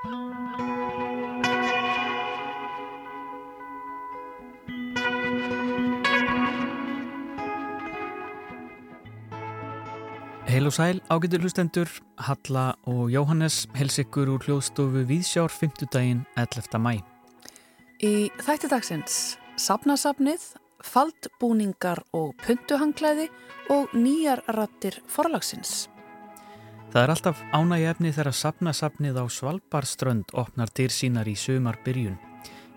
Heil og sæl, ágættur hlustendur, Halla og Jóhannes hels ykkur úr hljóðstofu Víðsjár 5. daginn 11. mæ. Í þættidagsins Sapnasapnið, faldbúningar og puntuhangklæði og nýjar rattir forlagsins. Það er alltaf ánægjefni þegar Sapnasapnið á Svalbarströnd opnar dyr sínar í sömar byrjun.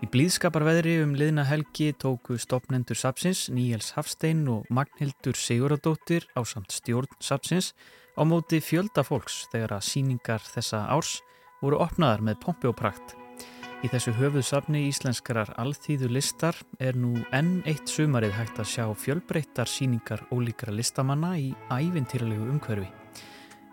Í blíðskaparveðri um liðna helgi tóku stopnendur Sapsins, Níels Hafstein og Magnhildur Siguradóttir á samt stjórn Sapsins á móti fjölda fólks þegar að síningar þessa árs voru opnaðar með pompi og prakt. Í þessu höfuðsafni íslenskarar alþýðu listar er nú enn eitt sumarið hægt að sjá fjölbreyttar síningar ólíkra listamanna í ævintýralegu umhverfi.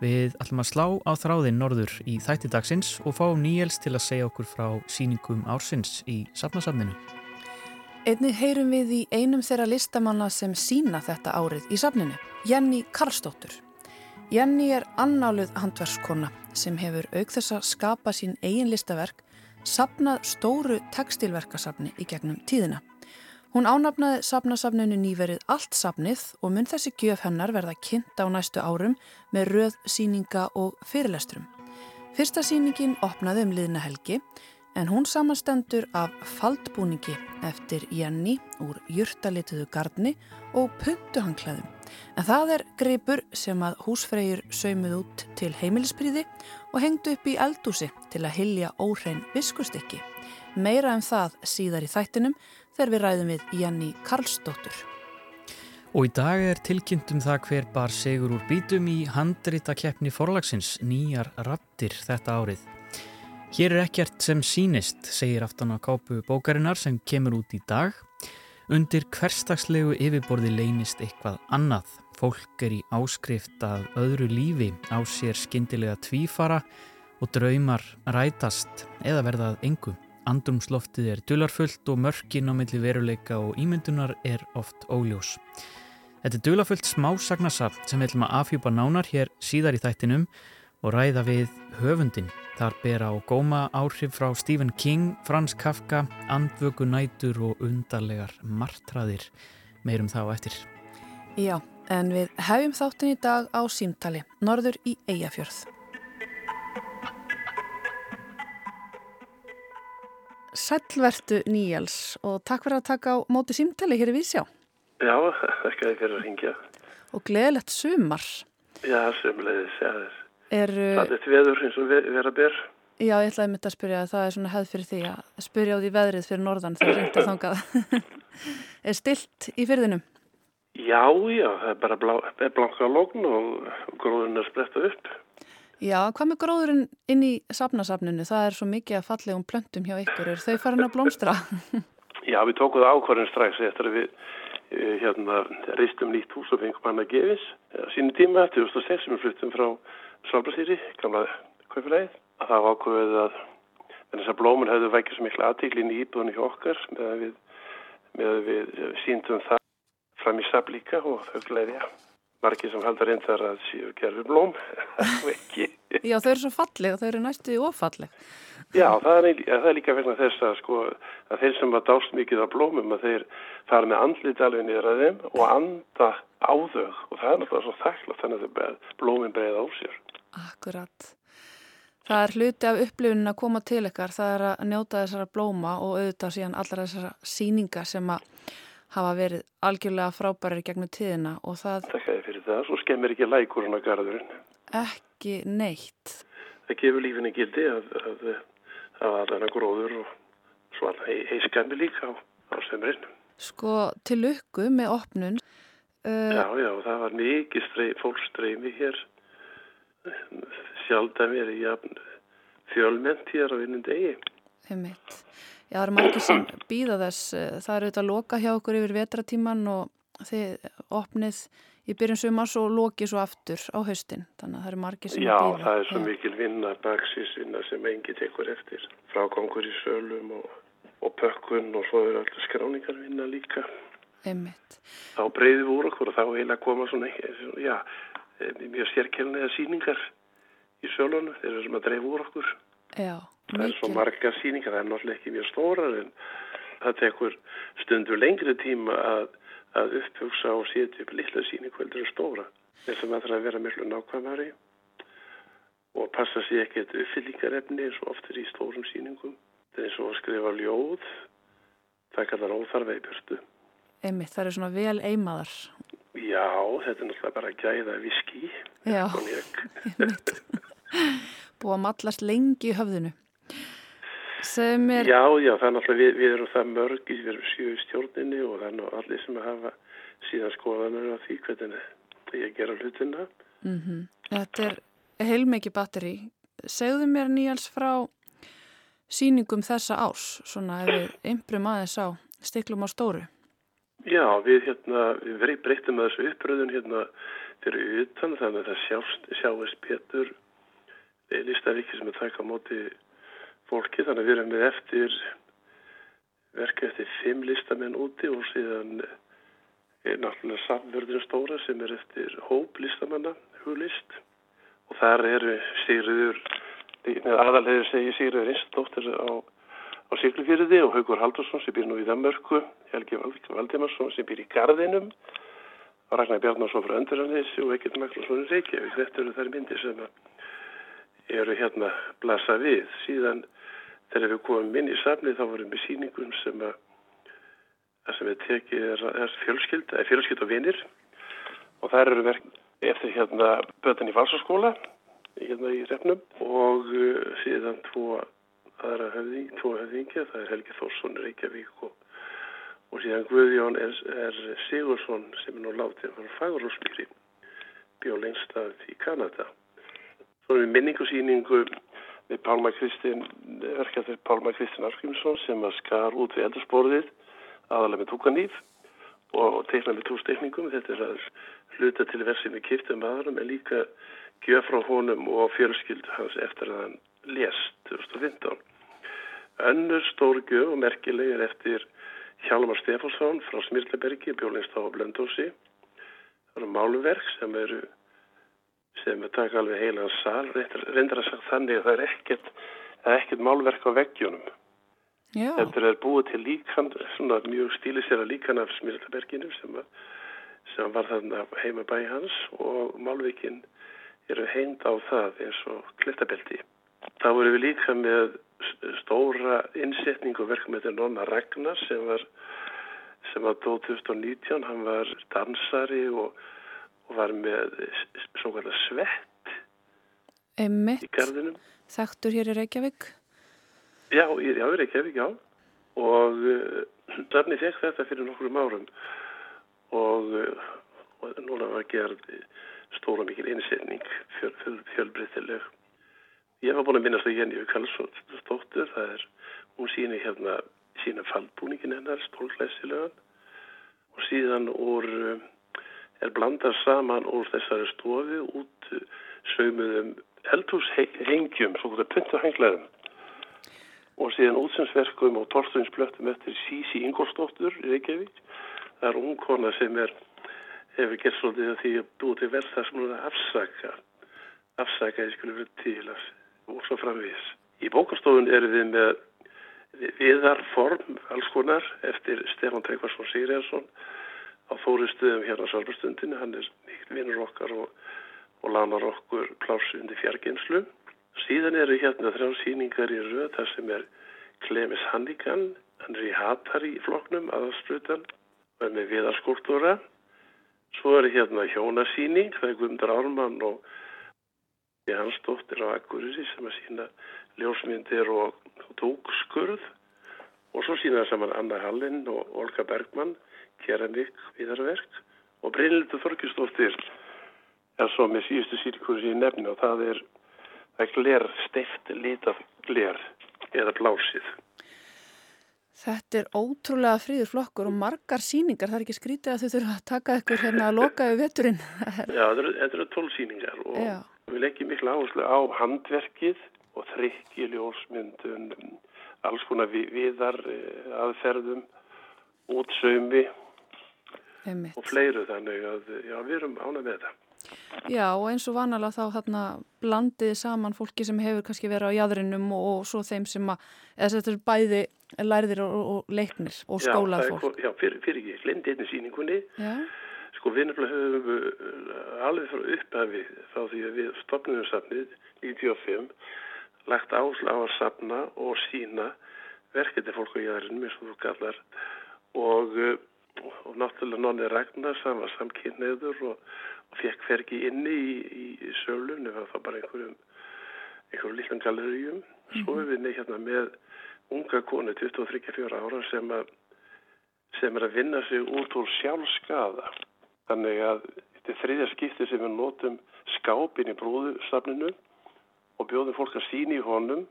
Við ætlum að slá á þráðin norður í þættidagsins og fá Níels til að segja okkur frá síningum ársins í safnasafninu. Einnig heyrum við í einum þeirra listamanna sem sína þetta árið í safninu, Jenny Karlsdóttur. Jenny er annáluð handverskona sem hefur auk þess að skapa sín eigin listaverk, safnað stóru tekstilverkasafni í gegnum tíðina. Hún ánafnaði safnasafninu nýverið allt safnið og mun þessi gjöf hennar verða kynnt á næstu árum með röð, síninga og fyrirlesturum. Fyrsta síningin opnaði um liðna helgi en hún samanstendur af faldbúningi eftir Jenny úr júrtalituðu gardni og puntuhangklæðum. En það er greipur sem að húsfreyjur saumuð út til heimilispriði og hengdu upp í eldúsi til að hilja óhrein viskustykki. Meira en um það síðar í þættinum þegar við ræðum við Jenny Karlsdóttur. Og í dag er tilkynntum það hver bar segur úr bítum í handrita keppni forlagsins nýjar rattir þetta árið. Hér er ekkert sem sínist, segir aftan á kápu bókarinnar sem kemur út í dag. Undir hverstagslegu yfirborði leynist eitthvað annað. Fólk er í áskrift að öðru lífi á sér skindilega tvífara og draumar rætast eða verðað engum. Andrumsloftið er dularfullt og mörkin á milli veruleika og ímyndunar er oft óljós. Þetta er dularfullt smásagnarsafn sem við ætlum að afhjúpa nánar hér síðar í þættinum og ræða við höfundin. Þar ber á góma áhrif frá Stephen King, Frans Kafka, andvöku nætur og undarlegar martraðir. Meirum þá eftir. Já, en við hefjum þáttin í dag á símtali, norður í Eyjafjörð. Sælvertu Níjals og takk fyrir að taka á móti símtali hér í Vísjá. Já, ekki að fyrir að ringja. Og gleðilegt sumar. Já, sumleiðis, já. Er, það er veður eins og vera ber. Já, ég ætlaði myndi að spyrja að það er svona hefð fyrir því að spyrja á því veðrið fyrir norðan þegar það ringta þangað. er stilt í fyrðinum? Já, já, það er bara blá, blanka lókn og gróðun er spretta upp. Já, hvað með gróðurinn inn í safnasafninu? Það er svo mikið að fallegum plöntum hjá ykkur. Er þau farin að blómstra? Já, við tókuð ákvarðin strax eftir að við eh, hérna, reistum nýtt hús og fengum hann að gefis. Sýnum tíma, 2006, sem við fluttum frá Svalbardstýri, gamla kaufilegið. Það var ákvarðið að þessar blómun hefðu vækið svo miklu aðtíklin í íbúðinu hjá okkar með að við, við síndum það fram í safn líka og þau gleðið, já margir sem haldar einn þar að séu gerður blóm Já, þau eru svo falleg og þau eru næstu í ofalleg Já, það er, það er líka vegna þess að sko að þeir sem var dást mikið af blómum að þeir fara með andlit alveg niður að þeim og anda á þau. Og það er náttúrulega svo þakklátt þannig að blómin breiða á sér. Akkurat. Það er hluti af upplifunin að koma til ykkar það er að njóta þessara blóma og auðvitað síðan allar þessara síninga sem að hafa verið algjörlega frábærir gegnum tíðina og það... Takk fyrir það, svo skemmir ekki lækurinn á garðurinn. Ekki neitt. Það gefur lífinni gildi að það var alveg gróður og svo alveg heiskandi líka á, á sömurinn. Sko, til lukku með opnun... Uh... Já, já, það var mikið fólkstreymi hér. Sjálf það verið fjölment hér á vinnum degi. Já, það eru margir sem býða þess. Eh, það eru auðvitað að loka hjá okkur yfir vetratíman og þið opnið í byrjun sumars og lokið svo aftur á haustin. Þannig að það eru margir sem Já, býða. Já, það er svo mikil vinna, baksísvinna sem engi tekur eftir. Frákongur í sölum og, og pökkun og svo eru alltaf skráningar vinna líka. Einmitt. Þá breyðum við úr okkur og þá heila koma svona, já, mjög sérkjælniða síningar í sölunum. Þeir eru sem að dreif úr okkur. Já. Það er svo marga síningar, það er náttúrulega ekki mjög stórar en það tekur stundur lengri tíma að, að upphugsa og setja upp lilla síning heldur en stóra. Þess að maður þarf að vera mjög nákvæmari og passa sér ekkert uppfyllingarefni eins og oftir í stórum síningum. Það er eins og að skrifa ljóð, það kallar óþarfa í björstu. Einmitt, það eru svona vel eimaðar. Já, þetta er náttúrulega bara gæða viski. Já, einmitt. Búið að mallast lengi í höfðinu. Er... Já, já, það er náttúrulega, við, við erum það mörg, við erum sjöu stjórninni og það er nú allir sem hafa síðan skoðanur á því hvernig ég gera hlutina. Mm -hmm. Þetta er heilmikið batteri. Segðu mér nýjals frá síningum þessa ás, svona ef við einbrum aðeins á stiklum á stóru. Já, við hérna, við breytum að þessu uppröðun hérna fyrir utan, þannig að það sjáist Petur listaríki sem er taka á móti fólki þannig að við erum með eftir verka eftir fimm listamenn úti og síðan er náttúrulega samverðinu stóra sem er eftir hóp listamanna, huglist. Og þar eru Sigriður aðalegir segi Sigriður Einstóttir á, á Siglufjörði og Haugur Haldursson sem býr nú í Þamörku Helgi Valdimarsson sem býr í Garðinum Ragnar Bjarnarsson frá Önduranissi og Ekkert Magnússon Reykjavík. Þetta eru þær myndir sem eru hérna blasa við. Síðan þegar við komum inn í safni þá vorum við síningum sem að það sem við tekið er, er fjölskyld, er fjölskyld og vinir og það eru verk eftir hérna bötan í valsaskóla hérna í refnum og uh, síðan tvo aðra höfðing, tvo höfðingja, það er Helgi Þórsson Reykjavík og, og síðan Guðjón er, er Sigursson sem er nú látið frá Fagurlósmýri bjóð lengstað í Kanada. Svo erum við minningusýningu við Pálma Kristinn, verkefður Pálma Kristinn Arskrimsson sem að skar út við eldursporðið aðalega með tókanýf og teikna með tóstekningum. Þetta er að hluta til versið með kiptum aðarum en líka gjöf frá honum og fjölskyldu hans eftir að hann lést 2015. Önnur stór gjöf og merkileg er eftir Hjalmar Stefánsson frá Smirlebergi, bjólingst á Blöndósi. Það eru máluverk sem eru sem er taka alveg heilan sal reyndar að sagt þannig að það er ekkert, ekkert málverk á veggjunum Já. þetta er búið til líkan svona mjög stílisera líkan af Smirtaberginu sem, sem var þarna heima bæ hans og málvikinn eru heind á það eins og klittabeldi þá voru við líka með stóra innsetningu verkum með Nonna Ragnar sem var sem var 2019 hann var dansari og var með svo kallar svett Einmitt. í garðinum. Þekktur hér í Reykjavík? Já, í, já, í Reykjavík, já. Og uh, Safni fekk þetta fyrir nokkrum árum og, uh, og núna var gerð stóra mikil einsetning fjöl, fjöl, fjölbreytileg. Ég var búin að minnast að Jenny Karlsson-stóttur, það er, hún síni hérna sína faldbúningin hennar, stólklæsilegan og síðan úr uh, er blandað saman úr þessari stofi út sögmuðum eldhúshengjum, svona puntuhenglaðum og síðan útsynsverkum og torstunsblöttum eftir Sísi Ingolstóttur í Reykjavík. Það er ungkona sem er, hefur gert svolítið því að búið til verð það sem hún er afsaka, afsaka ég skulle verið til að, og svo framvís. Í bókastofun eru við með viðarform alls konar eftir Stefán Tryggvarsson Sigriðarsson á fórustuðum hérna á Sálfastundinu, hann er mikil vinnur okkar og, og lanar okkur plási undir fjargeinslu. Síðan eru hérna þrjá síningar í röð þar sem er Klemis Hannigan, hann er í Hatari í floknum, aðalsprutan, og er með viðarskúltúra. Svo er hérna hjónasíning, það er Guðmundar Ármann og hans dóttir á Akureyri sem að sína ljósmyndir og tókskurð. Og svo sína saman Anna Hallin og Olga Bergmann keramik viðarverk og Brynildur Þorkistóttir er svo með síðustu sýrikur í nefni og það er, er gler, steift litað gler eða blásið. Þetta er ótrúlega fríður flokkur og margar síningar, það er ekki skrítið að þau þurfa að taka ykkur hérna að loka við veturinn. Já, þetta eru tólf síningar og Já. við leggjum miklu áherslu á handverkið og þrykki, ljósmyndun, alls konar viðar eh, aðferðum, útsaumi Einmitt. og fleiru þannig að já, við erum ánað með þetta. Já, og eins og vanalega þá þarna blandiði saman fólki sem hefur kannski verið á jæðrinum og, og svo þeim sem að, eða þetta er bæði lærðir og, og leiknir og skólað fólk. Já, fyrir, fyrir ekki, glindi einni síningunni. Já. Sko við nefnilega höfum uh, alveg frá upphafi frá því að við stopnum safnið 95 lagt ásla á að safna og sína verkefni fólk á jæðrinum eins og þú kallar og, uh, og náttúrulega nonni Ragnar sem var samkynneður og fekk fergi inni í, í, í sölun eða það bara einhverjum einhverjum líklan galleríum mm -hmm. svo er við neitt hérna með unga konu 23-24 ára sem að sem er að vinna sig út úr sjálfskaða þannig að þetta er þriðja skipti sem við notum skápin í brúðustafninu og bjóðum fólk að sína í honum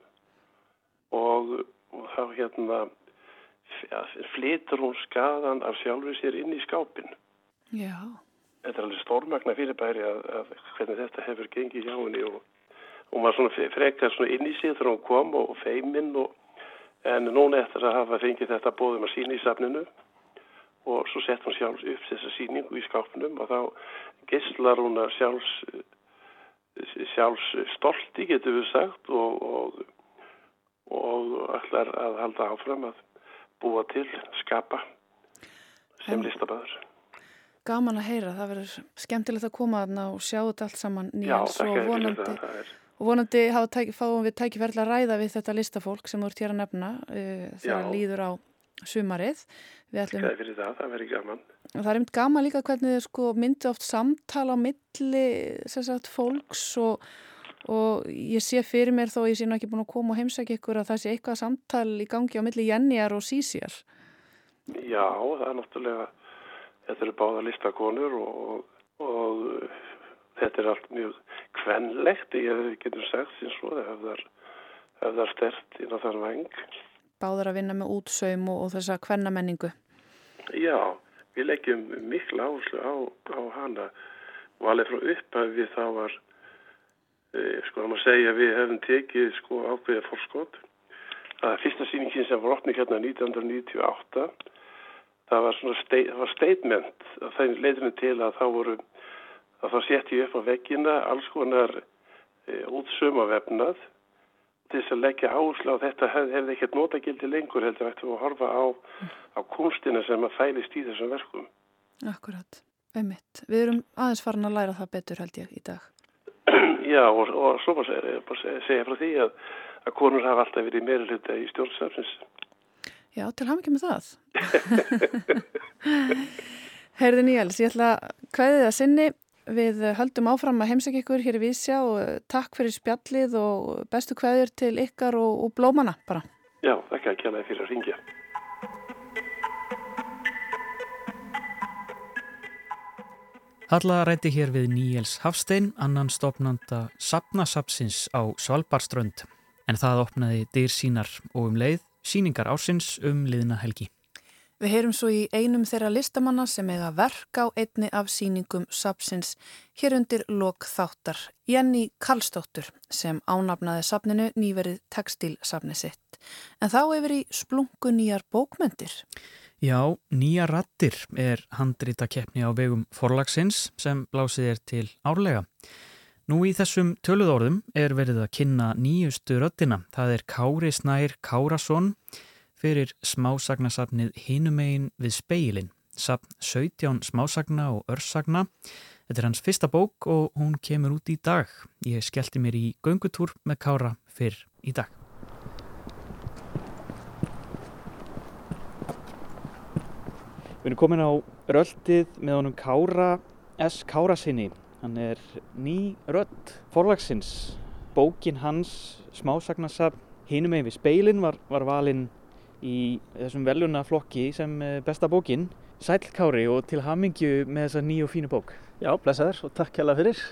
og, og þá hérna flitur hún skaðan af sjálfur sér inn í skápin Já. Þetta er alveg stórmagna fyrirbæri að, að hvernig þetta hefur gengið hjá henni og hún var svona frekar svona inn í sig þegar hún kom og, feiminn og en núna eftir að hafa fengið þetta bóðum að sína í safninu og svo sett hún sjálfs upp þessa síningu í skápnum og þá gisslar hún að sjálfs sjálfs stolti getur við sagt og, og, og ætlar að halda áfram að búa til, skapa sem listabæður gaman að heyra, það verður skemmtilegt að koma aðna og sjá þetta allt saman nýjans og vonandi, og vonandi tæk, fáum við tækifærlega að ræða við þetta listafólk sem þú ert hér að nefna uh, þegar líður á sumarið. Ætlum, Það er fyrir það, það verður gaman. Það er einmitt gaman líka hvernig þið sko, myndi oft samtala á milli sagt, fólks og, og ég sé fyrir mér þó ég sé nú ekki búin að koma og heimsækja ykkur að það sé eitthvað samtal í gangi á milli Jenniar og Sísjar Já, það er náttúrulega Þetta eru báða listakonur og, og, og þetta er allt mjög kvenlegt, ég getur sagt sem svo, það hefðar stert inn á þann veng. Báðar að vinna með útsaum og, og þessa kvennamenningu? Já, við leggjum miklu áherslu á, á hana og alveg frá upphæfi þá var, sko það má segja við hefum tekið sko ákveðið fórskot. Er fyrsta síningin sem var opnið hérna 1998 það var svona steit, það var statement að það leitinu til að þá voru að það setja upp á veggina alls konar e, útsöma vefnað til þess að leggja áherslu á þetta hef, hefði ekkert notagildi lengur heldur eftir að horfa á, á kunstina sem að fælist í þessum verkum. Akkurat, einmitt. Við erum aðeins farin að læra það betur held ég í dag. Já og, og svo bara segja, segja frá því að, að konur hafa alltaf verið meira hluta í stjórnsafnins Já, til haf ekki með það. Herði Níels, ég ætla að kvæði það sinni. Við höldum áfram að heimsækja ykkur hér í Vísja og takk fyrir spjallið og bestu kvæðir til ykkar og, og blómana bara. Já, ekki alveg fyrir að ringja. Halla rætti hér við Níels Hafstein, annan stopnanda Sapnasapsins á Svalbardströnd, en það opnaði dyr sínar og um leið síningar ásins um liðna helgi. Við heyrum svo í einum þeirra listamanna sem eiga verk á einni af síningum sapsins hér undir lok þáttar Jenny Karlsdóttur sem ánafnaði sapninu nýverið textilsapni sitt. En þá hefur í splungu nýjar bókmyndir. Já, Nýja rattir er handrita keppni á vegum forlagsins sem blásið er til árlega. Nú í þessum töluðorðum er verið að kynna nýjustu röttina. Það er Kári Snær Kárasson fyrir smásagnasafnið Hinumegin við speilin. Safn 17 smásagna og örsagna. Þetta er hans fyrsta bók og hún kemur út í dag. Ég skellti mér í göngutúr með Kára fyrr í dag. Við erum komin á röldið með honum Kára S. Kárasinni Hann er ný rödd forlagsins. Bókin hans, smásagnasafn, hinum með við speilin var, var valinn í þessum velunaflokki sem eh, besta bókin. Sælkári og til hamingju með þessa nýju og fínu bók. Já, blessaður og takk hjálpa fyrir.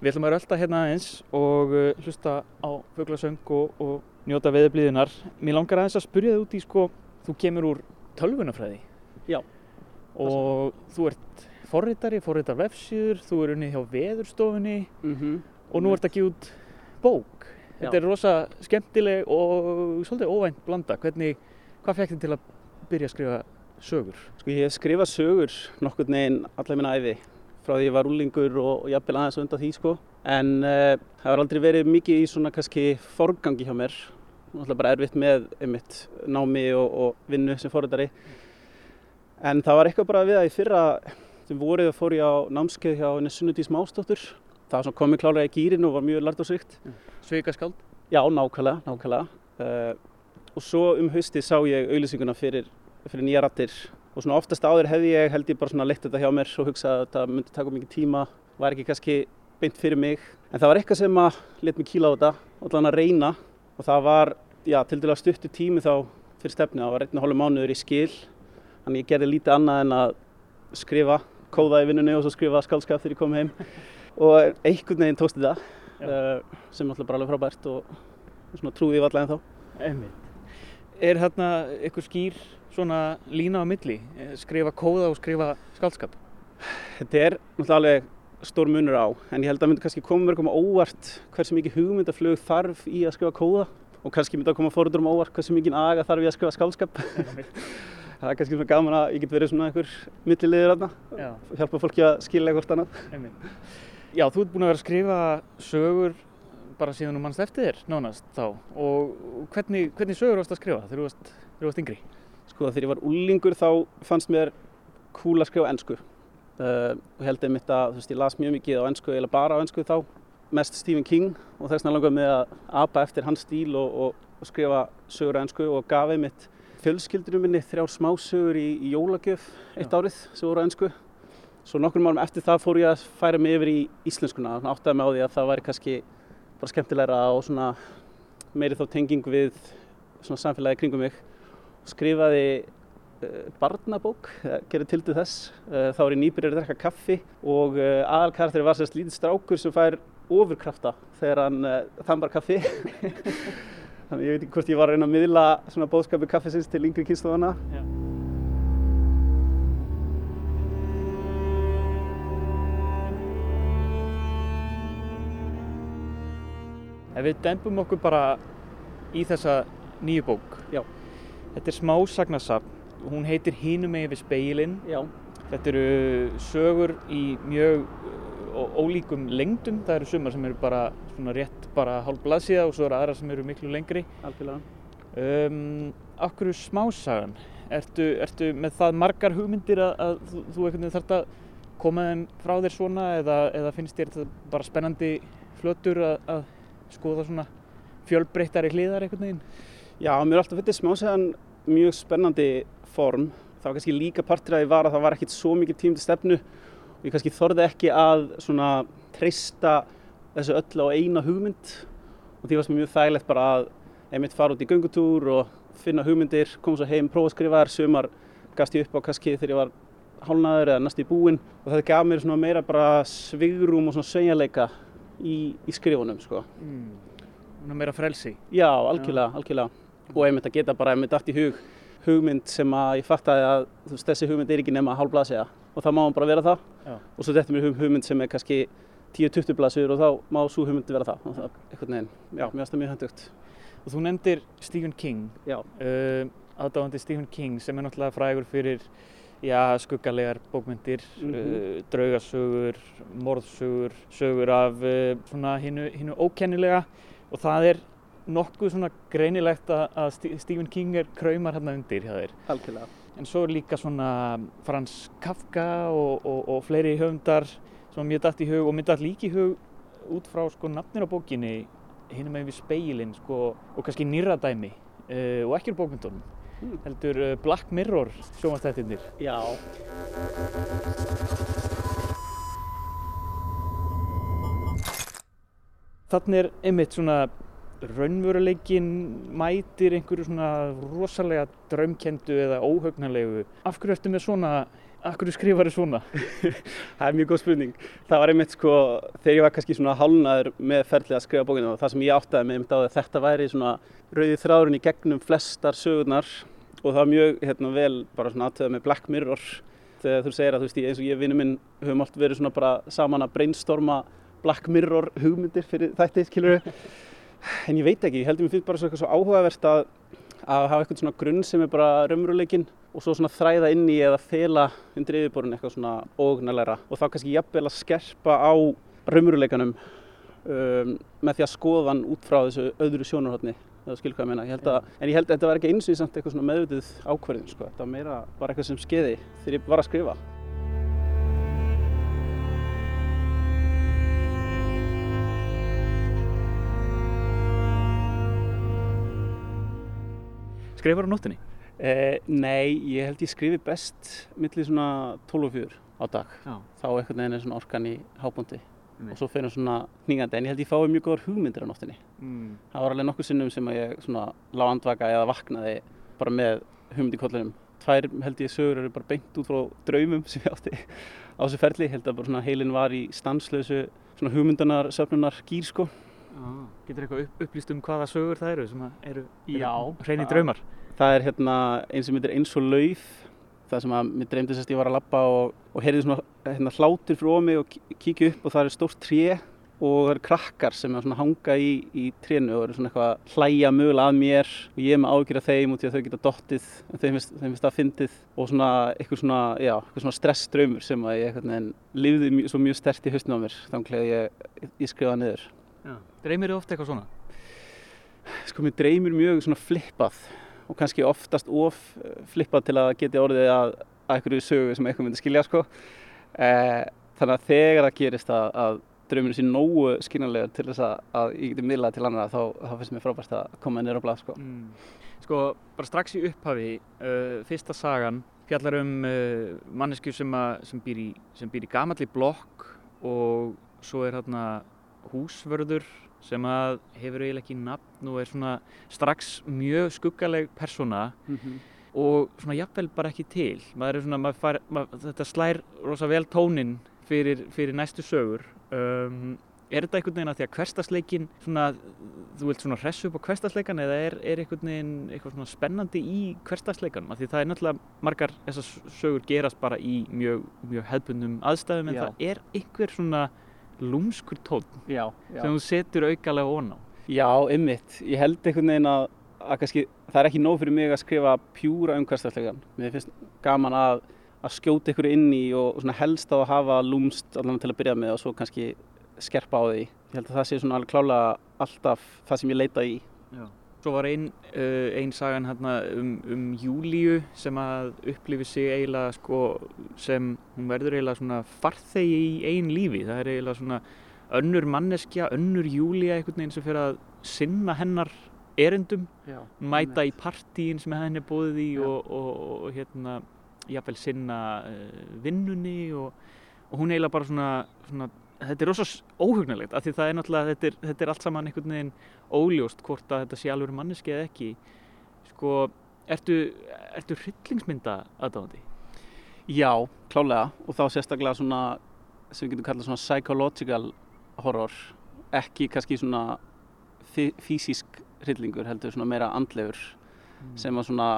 Við ætlum að rölda hérna aðeins og eh, hlusta á föglasöng og, og njóta veðublíðunar. Mér langar aðeins að spurja þið út í sko, þú kemur úr tölvunafræði. Já. Og þú ert forritari, forritar vefsjur, þú er unnið hjá veðurstofunni mm -hmm. og nú ert að gefa út bók. Þetta Já. er rosa skemmtileg og svolítið óvænt blanda. Hvernig, hvað fekk þið til að byrja að skrifa sögur? Sko ég hef skrifað sögur nokkur neginn allar minna æfi frá því ég var úlingur og, og jafnvel aðeins undan því sko. En uh, það var aldrei verið mikið í svona kannski forgangi hjá mér. Náttúrulega bara erfitt með einmitt námi og, og vinnu sem fóröldari. En það var eitthvað bara við að í fyrra sem voruð fór ég á námskeið hjá henni Sunnudís Mástóttur. Það var komið klálega í gýrin og var mjög lært og svikt. Sveikaskáld? Já, nákvæmlega, nákvæmlega. Uh, og svo um hausti sá ég auðlýsinguna fyrir, fyrir nýja rattir og svona oftast áður hefði ég held ég bara svona leitt þetta hjá mér og hugsað að þetta myndi taka mikið tíma, var ekki kannski beint fyrir mig. En það var eitthvað sem að let mig kíla á þetta og allan að reyna og það var, já, til dæla stuttu tími þá fyrir stefni, það var einn og hálf mánuður í skil, þannig ég gerði lítið annað en að skrifa, kóða í vinnunni og svo skrifa skálskap þegar ég kom heim og einhvern veginn tókst þetta uh, sem alltaf bara alveg frábært og svona trúði ég allavega en þá. Einmitt. Er hérna eitthvað skýr svona lína á milli, skrifa kóða og skrifa skálskap? Þetta er náttúrulega alveg stór munur á, en ég held að myndi kannski koma mörgum óvart hversu mikið hugmyndaflög þarf í að skrifa kóða og kannski myndi að koma fóröldurum óvart hversu mikið aga þarf í að skrifa skálskap. það er kannski svona gaman að ég get verið svona einhver millilegir aðna, hjálpa fólki að skilja hvort annað. Einmitt. Já, þú ert búin að vera að skrifa sögur bara síðan um mannst eftir þér nánast þá og hvernig, hvernig sögur varst að skrifa þegar þú varst, varst yngri? Sko þegar ég var úlingur þá fannst mér cool að skrifa ennsku uh, og held einmitt að þú veist ég las mjög mikið á ennsku eða bara á ennsku þá mest Stephen King og þess vegna langaði mig að apa eftir hans stíl og, og, og skrifa sögur á ennsku og gaf einmitt fjölskyldunum minni þrjár smásögur í, í jólagjöf eitt árið sem voru á ennsku Svo nokkur málum eftir það fór ég að færa mig yfir í íslenskuna, áttaði mig á því að það væri kannski bara skemmtilegra og svona meiri þá tenging við svona samfélagi kringum mig. Skrifaði uh, barnabók, gerði til til þess, uh, þá er ég nýbyrjar að drekka kaffi og eh, aðalkarþri var sérst lítið strákur sem fær ofurkrafta þegar hann þambar kaffi. Þannig ég veit ekki hvort ég var að reyna að miðla svona bóðskapu kaffisins til yngri kynstofana. Ef við dempum okkur bara í þessa nýju bók. Já. Þetta er smásagnasafn. Hún heitir Hínum með við speilin. Já. Þetta eru sögur í mjög ólíkum lengdum. Það eru sumar sem eru bara svona rétt bara hálf blaðsíða og svo eru aðra sem eru miklu lengri. Algjörlega. Um, Akkur smásagan? Ertu, ertu með það margar hugmyndir að, að þú, þú einhvern veginn þarf að koma þeim frá þér svona eða, eða finnst þér þetta bara spennandi flötur að, að skoða svona fjölbreyttari hliðar einhvern veginn? Já, mér er alltaf fyrir smásæðan mjög spennandi form. Það var kannski líka partur að ég var að það var ekkert svo mikið tím til stefnu og ég kannski þorði ekki að svona treysta þessu öll á eina hugmynd og því varst mér mjög þægilegt bara að einmitt fara út í göngutúr og finna hugmyndir, koma svo heim, prófa að skrifa þær, sumar gafst ég upp á kannski þegar ég var hálnaður eða næst í búin og það gaf mér svona meira bara svigrum og svona sögjarleika í, í skrifunum sko. mm. meira frelsi já, algjörlega, algjörlega. og einmitt að geta bara einmitt allt í hug hugmynd sem að ég fattaði að veist, þessi hugmynd er ekki nema hálfblasja og þá má bara vera það já. og svo þetta mér hugmynd sem er kannski 10-20 blasur og þá má svo hugmynd vera það það eitthvað neðin, já, mér finnst það mjög hendugt Og þú nefndir Stephen King uh, aðdáðandi Stephen King sem er náttúrulega frægur fyrir já, skuggalegar bókmyndir, mm -hmm. uh, draugasögur, morðsögur, sögur af uh, svona hinnu, ókennilega og það er nokkuð svona greinilegt að, að Stephen King er kraumar hérna undir hjá þeir. Algjörlega. En svo er líka svona Frans Kafka og, og, og fleiri höfundar sem mér dætt í hug og mér dætt líki í hug út frá sko nafnir á bókinni hinum með við speilin sko og kannski nýra dæmi uh, og ekki úr bókmyndunum mm. heldur uh, Black Mirror sjómanstættirnir. Já. Þannig er einmitt svona raunveruleikin mætir einhverju svona rosalega draumkendu eða óhaugnarlegu. Af hverju ertu með svona Akkur skrifar þið svona? það er mjög góð spurning. Það var einmitt sko, þegar ég var kannski svona hálnaður með ferlið að skrifa bókinu og það sem ég áttaði með einmitt á að þetta væri svona rauði þráðurinn í gegnum flestar sögurnar og það var mjög hérna, vel bara svona aðtöða með Black Mirror þegar þú segir að þú veist eins og ég vinnu minn höfum allt verið svona bara saman að brainstorma Black Mirror hugmyndir fyrir þætti, skilur en ég veit ekki, ég heldur mér fyrir bara svo, svo áhugavert að að hafa eitthvað svona grunn sem er bara raunveruleikin og svo svona þræða inn í eða fela undir yfirborðin eitthvað svona ógnarleira og þá kannski jafnvel að skerpa á raunveruleikanum um, með því að skoða hann út frá þessu öðru sjónarhóttni það skil hvað ég meina, ég að, en ég held að þetta var ekki eins og því samt eitthvað svona meðvitið ákverðin sko, þetta var meira bara eitthvað sem skeiði þegar ég var að skrifa Skrifar á nóttinni? Eh, nei, ég held ég skrifi best millir svona 12 og 4 á dag. Já. Þá einhvern veginn er svona orkan í hábúndi og svo fyrir svona hnígandi. En ég held ég fái mjög góðar hugmyndir á nóttinni. Mm. Það var alveg nokkuð sinnum sem ég svona lág andvaka eða vaknaði bara með hugmynd í kollinum. Tvær held ég sögur eru bara beint út frá draumum sem ég átti á þessu ferli. Held að bara svona heilin var í stanslösu svona hugmyndanar, söfnunar gýr sko. Ah. Getur eitthvað upp, upplýst um hvaða sögur það eru sem að eru, eru það- draumar? Það er hérna eins sem heitir eins og lauf það sem að mér dreymdi sérst ég var að labba og, og heyrði svona hérna, hlátur frá mig og kí- kíkja upp og það er stórt tré og það eru krakkar sem er hanga í, í trénu og eru svona eitthvað að hlæja mögulega að mér og ég er með ágjur af þeim út í að þau geta dottið en þeim finnst, það fyndið og svona eitthvað svona, já, eitthvað svona stressdraumur sem að ég lifði mjög, svo mjög stert í hausnum á mér þannig að ég, ég, ég skrifaði niður Já. Dreymir þið ofta eitthvað svona? sko mér dreymir mjög svona flippað og kannski oftast of eh, flippað til að geti orðið að, að einhverju sögu sem eitthvað myndi skilja sko eh, þannig að þegar það gerist að, að drauminu sé nógu skynanlega til þess að, að ég geti miðlað til annara þá, þá finnst mér frábært að koma nýra á blað sko Mm. Sko, bara strax í upphafi, uh, fyrsta sagan fjallar um uh, mannesku sem, sem býr í, í gamalli blokk og svo er hérna húsvörður sem að hefur eiginlega ekki nafn og er svona strax mjög skuggaleg persóna og svona jafnvel bara ekki til. Maður er svona, maður fær, maður, þetta slær rosa vel tónin fyrir, fyrir næstu sögur. Um, er þetta einhvern veginn að því að hverstasleikin svona, þú vilt svona hressu upp á hverstasleikan eða er, er einhvern veginn eitthvað svona spennandi í hverstasleikanum af því það er náttúrulega margar þessar sögur gerast bara í mjög, mjög hefbundum aðstæðum en Já. það er einhver svona lúmskur já. sem þú setur aukalega ón á Já, ymmit. Ég held einhvern veginn að, að kannski, það er ekki nóg fyrir mig að skrifa pjúra um hversdagsleikan. Mér finnst gaman að, að skjóta ykkur inn í og svona helst á að hafa lúmst allan til að byrja með og svo kannski skerpa á því. Ég held að það sé svona alveg klálega alltaf það sem ég leita í. Já. Svo var ein, uh, ein sagan um, um Júlíu sem að upplifi sig eiginlega sko sem hún verður eiginlega svona farþegi í einn lífi. Það er eiginlega svona önnur manneskja, önnur Júlía einhvern veginn sem fyrir að sinna hennar erindum, Já, mæta í partíin sem henni er búið í Já. og, og, og hérna jafnvel sinna uh, vinnunni og, og hún eiginlega bara svona, svona þetta er rosa óhugnalegt af því það er náttúrulega, þetta er, þetta er allt saman einhvern veginn óljóst hvort að þetta sé alveg manneski eða ekki. Sko, ertu, ertu hryllingsmynda aðdáðandi? Já, klálega og þá sérstaklega svona sem við getum kallað svona psychological horror. Ekki kannski svona físísk hryllingur heldur svona meira andlegur sem að svona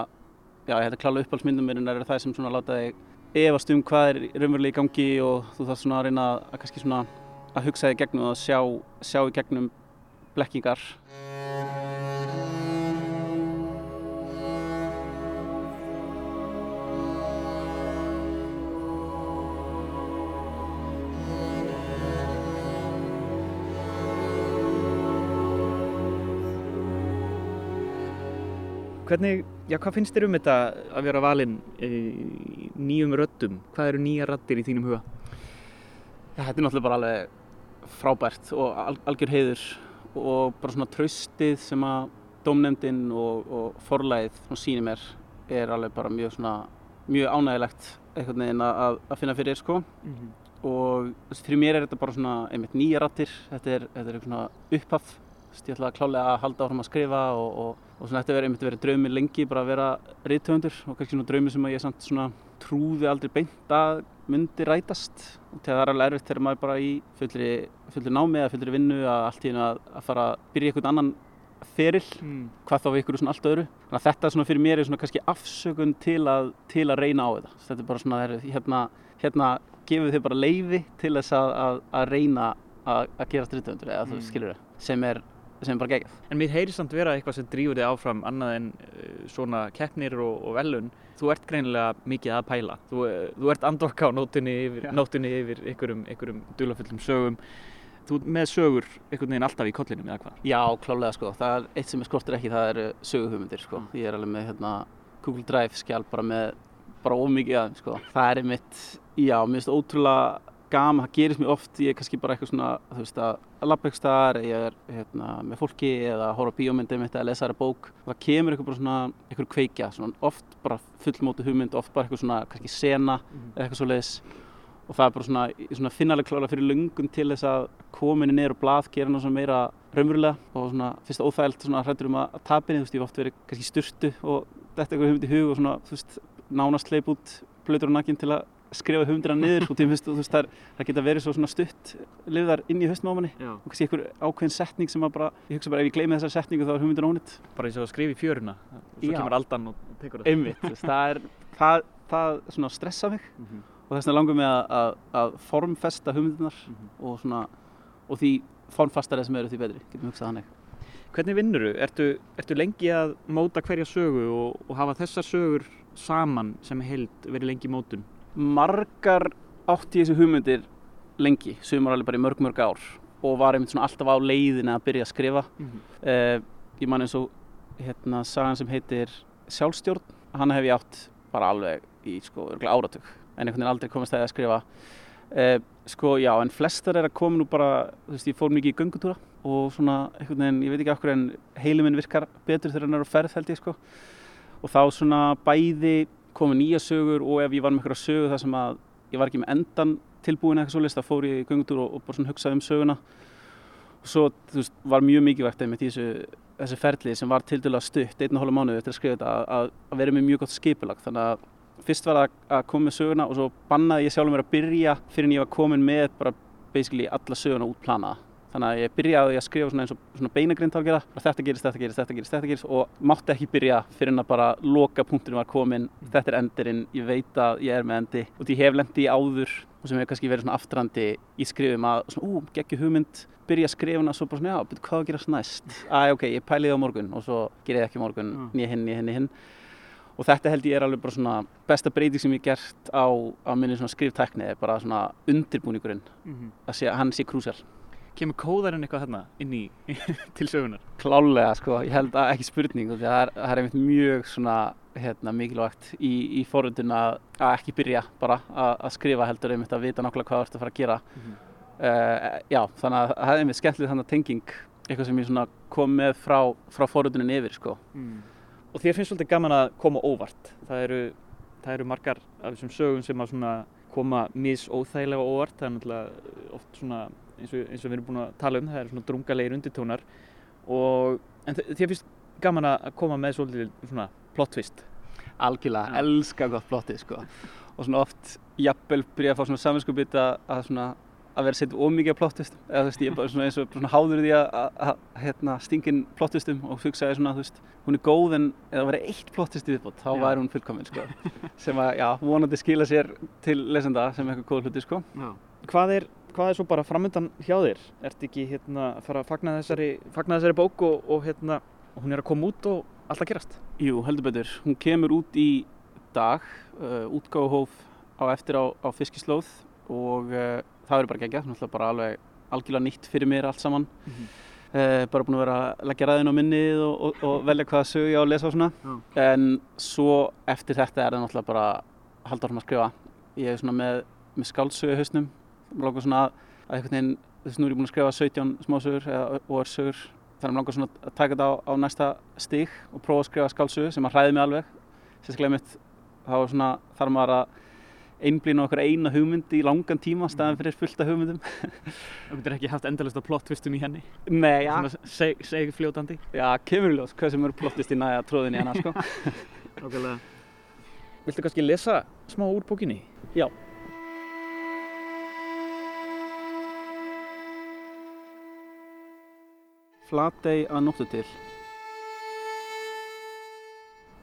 já, ég hætti klálega uppáhaldsmyndum mér en er það sem svona láta þig efast um hvað er raunverulega í gangi og þú þarf svona að reyna að kannski svona að hugsa þig gegnum og að sjá, sjá í gegnum blekkingar. Hvernig, já, hvað finnst þér um þetta að vera valinn e, nýjum röddum? Hvað eru nýja raddir í þínum huga? Já, þetta er náttúrulega bara alveg frábært og al algjör heiður og bara svona traustið sem að dómnefndin og, og forlæðið sýnir mér er alveg bara mjög svona mjög ánægilegt einhvern veginn að, að finna fyrir sko Mm -hmm. og þessi, fyrir mér er þetta bara svona einmitt nýja rattir, þetta er, þetta er svona upphaf veist, ég ætla að klálega að halda áfram að skrifa og, og, og svona þetta verið einmitt verið draumir lengi bara að vera rithöfundur og kannski svona draumir sem að ég samt svona trúði aldrei beint að myndi rætast og það er alveg erfitt þegar maður bara í fullri, fullri námi eða fullri vinnu að allt í einu að, fara að byrja einhvern annan feril Mm. hvað þá við ykkur svona allt öðru þannig að þetta svona fyrir mér er svona kannski afsökun til að, til að reyna á þetta þetta er bara svona, er, hérna, hérna gefið þið bara leiði til þess að, að, að reyna að, að gera strittöfundur eða þú Mm. skilur það sem er sem bara geggjað. En mér heyri samt vera eitthvað sem drýfur þig áfram annað en uh, svona keppnir og, og velun. Þú ert greinilega mikið að pæla. Þú, þú ert andorka á nótunni yfir, nótunni yfir einhverjum, einhverjum dulafullum sögum. Þú með sögur einhvern veginn alltaf í kollinum eða hvað? Já, klálega sko. Það er eitt sem er skortir ekki, það eru söguhugmyndir sko. Ég er alveg með hérna, Google Drive skjál bara með bara ómikið aðeins sko. Það er einmitt, já, mér finnst ótrúlega gaman, það gerist mér oft, ég er kannski bara eitthvað svona, þú veist að lappa eitthvað staðar, ég er hérna, með fólki eða horfa bíómyndum eða lesa þæra bók og það kemur eitthvað bara svona, eitthvað kveikja, svona oft bara fullmótu hugmynd, oft bara eitthvað svona, kannski sena Mhm. eða eitthvað svo leiðis og það er bara svona, svona finnalega klála fyrir lungun til þess að kominni niður og blað gera náttúrulega meira raunverulega og svona fyrst óþægilt svona hrættur um að, að tapinni, þú veist, ég oft verið kannski í sturtu og þetta eitthvað hugmynd í hug og svona, þú veist, nánast leip út blöytur og nakkin til að skrifa hugmyndina niður og tíma, þú veist, það, geta verið svo svona stutt lifðar inn í haustmámanni Já. og kannski einhver ákveðin setning sem að bara, ég hugsa bara ef ég gleymi þessari setningu þá er hugmyndina ónýtt Bara eins og að skrifa í fjöruna. Og svo Já. kemur aldan og tekur það. einmitt, veist, það er það, það svona stressa mig Mhm. og þess vegna langar mig að, að, að formfesta hugmyndinar Mhm. og svona og því formfastari sem eru því betri, getum hugsað þannig Hvernig vinnur þú? Ertu, ertu lengi að móta hverja sögu og, og hafa þessar sögur saman sem held verið lengi í mótun? Margar átti ég þessi hugmyndir lengi, sumar alveg bara í mörg mörg ár og var einmitt svona alltaf á leiðinni að byrja að skrifa. Uh, ég man eins og hérna sagan sem heitir sjálfstjórn, hann hef ég átt bara alveg í sko áratug en einhvern veginn aldrei komast það að skrifa. Uh, sko já, en flestar er að koma nú bara, þú veist, ég fór mikið í göngutúra og svona einhvern veginn, ég veit ekki okkur en heiluminn virkar betur þegar hann er á ferð held ég sko. Og þá svona bæði komu nýja sögur og ef ég var með eitthvað sögu þar sem að ég var ekki með endan tilbúin eitthvað svo list, þá fór ég í göngutúr og, og bara svona hugsaði um söguna. Og svo, veist, var mjög mikilvægt í þessu, þessu ferli sem var tildulega stutt, einn og hóla mánuði eftir að skrifa þetta að- að, að vera með mjög gott skipulag. Þannig að fyrst var það að koma með söguna og svo bannaði ég sjálfur mér að byrja fyrir en ég var komin með bara basically alla söguna út planaða þannig að ég byrjaði að skrifa svona eins og svona beinagrind á að gera. Þetta gerist, þetta gerist, þetta gerist, þetta gerist og mátti ekki byrja fyrir en að bara loka punkturinn var komin, þetta er endirinn ég veit að ég er með endi. Og ég hef lendi áður og sem hefur kannski verið svona aftrandi í skrifum að svona, ú, geggi hugmynd. Byrja að skrifa hana svo bara svona, já, betur hvað að gerast næst? Að ok, ég pæli það á morgun og svo ger ég ekki morgun, Mm. nýja hinn, nýja hinn, nýja hinn. Og þetta held ég er alveg bara svona besta breyting sem ég gert á, á minni svona skriftækni bara svona undirbúningurinn. Að sé, hann sé krúsjál Kemur kóðarinn eitthvað þarna inn í til sögunar? klálega sko, ég held að ekki spurning að það er, það er einmitt mjög svona hérna, mikilvægt í, í forröndun að, að ekki byrja bara að, að skrifa heldur einmitt að vita nákvæmlega hvað þú ert að fara að gera uh, já, þannig að það er einmitt skemmtileg þannig tenging eitthvað sem ég svona kom með frá, frá forröndunin yfir sko Og þér finnst svolítið gaman að koma óvart. Það eru, það eru margar af þessum sögum sem að svona koma mis óþægilega óvart. Það er náttúrulega oft svona, eins og, eins og við erum búin að tala um, það eru svona drungalegir undirtónar. Og, en þér finnst gaman að koma með svolítið svona plot twist. algjörlega, Já. elska gott plottið sko og svona oft jafnvel byrja að fá svona saminskupið að, að svona að vera setið ómikið á plottist eða þú veist, ég er bara svona eins og svona háður því að, að, að hérna, stingin plottistum og hugsaði svona, þú veist, hún er góð en ef það væri eitt plottist í viðbót, þá Já. væri hún fullkomin sko sem að, já, vonandi skila sér til lesenda sem eitthvað góð hluti sko Hvað er, hvað er svo bara framöndan hjá þér? Ertu ekki hérna að fara að fagna þessari, fagna þessari bók og, og hérna, hún er að koma út og allt að gerast? Jú, heldur betur. Hún kemur út í dag, uh, útgáfuhóf á eftir á, á fiskislóð og uh, það verður bara geggjað, náttúrulega bara alveg algjörlega nýtt fyrir mér allt saman. Mhm. Uh, bara búin að vera að leggja ræðin á minnið og, og, og velja hvaða sög ég á að lesa og svona. Já. En svo eftir þetta er það náttúrulega bara að halda orðum að skrifa. Ég er svona með, með skáldsögu hausnum. Mér langar svona að einhvern veginn, þess að nú er ég búin að skrifa 17 smásögur eða OR-sögur. Þannig að mér langar svona að taka þetta á, á næsta stig og prófa að skrifa skáldsögu sem að hræði mig alveg. Sérstaklega mitt, þá er svona, þarf maður að einblýna okkur eina hugmynd í langan tíma staðan fyrir fullta hugmyndum. Þú getur ekki haft endalist á plot twistum í henni? Nei, já, Svona seg, seg fljótandi? já kemur í ljós hvað sem eru plottist í næja tróðin í hana, sko. Viltu kannski lesa smá úr bókinni? Já. Flatey að nóttu til.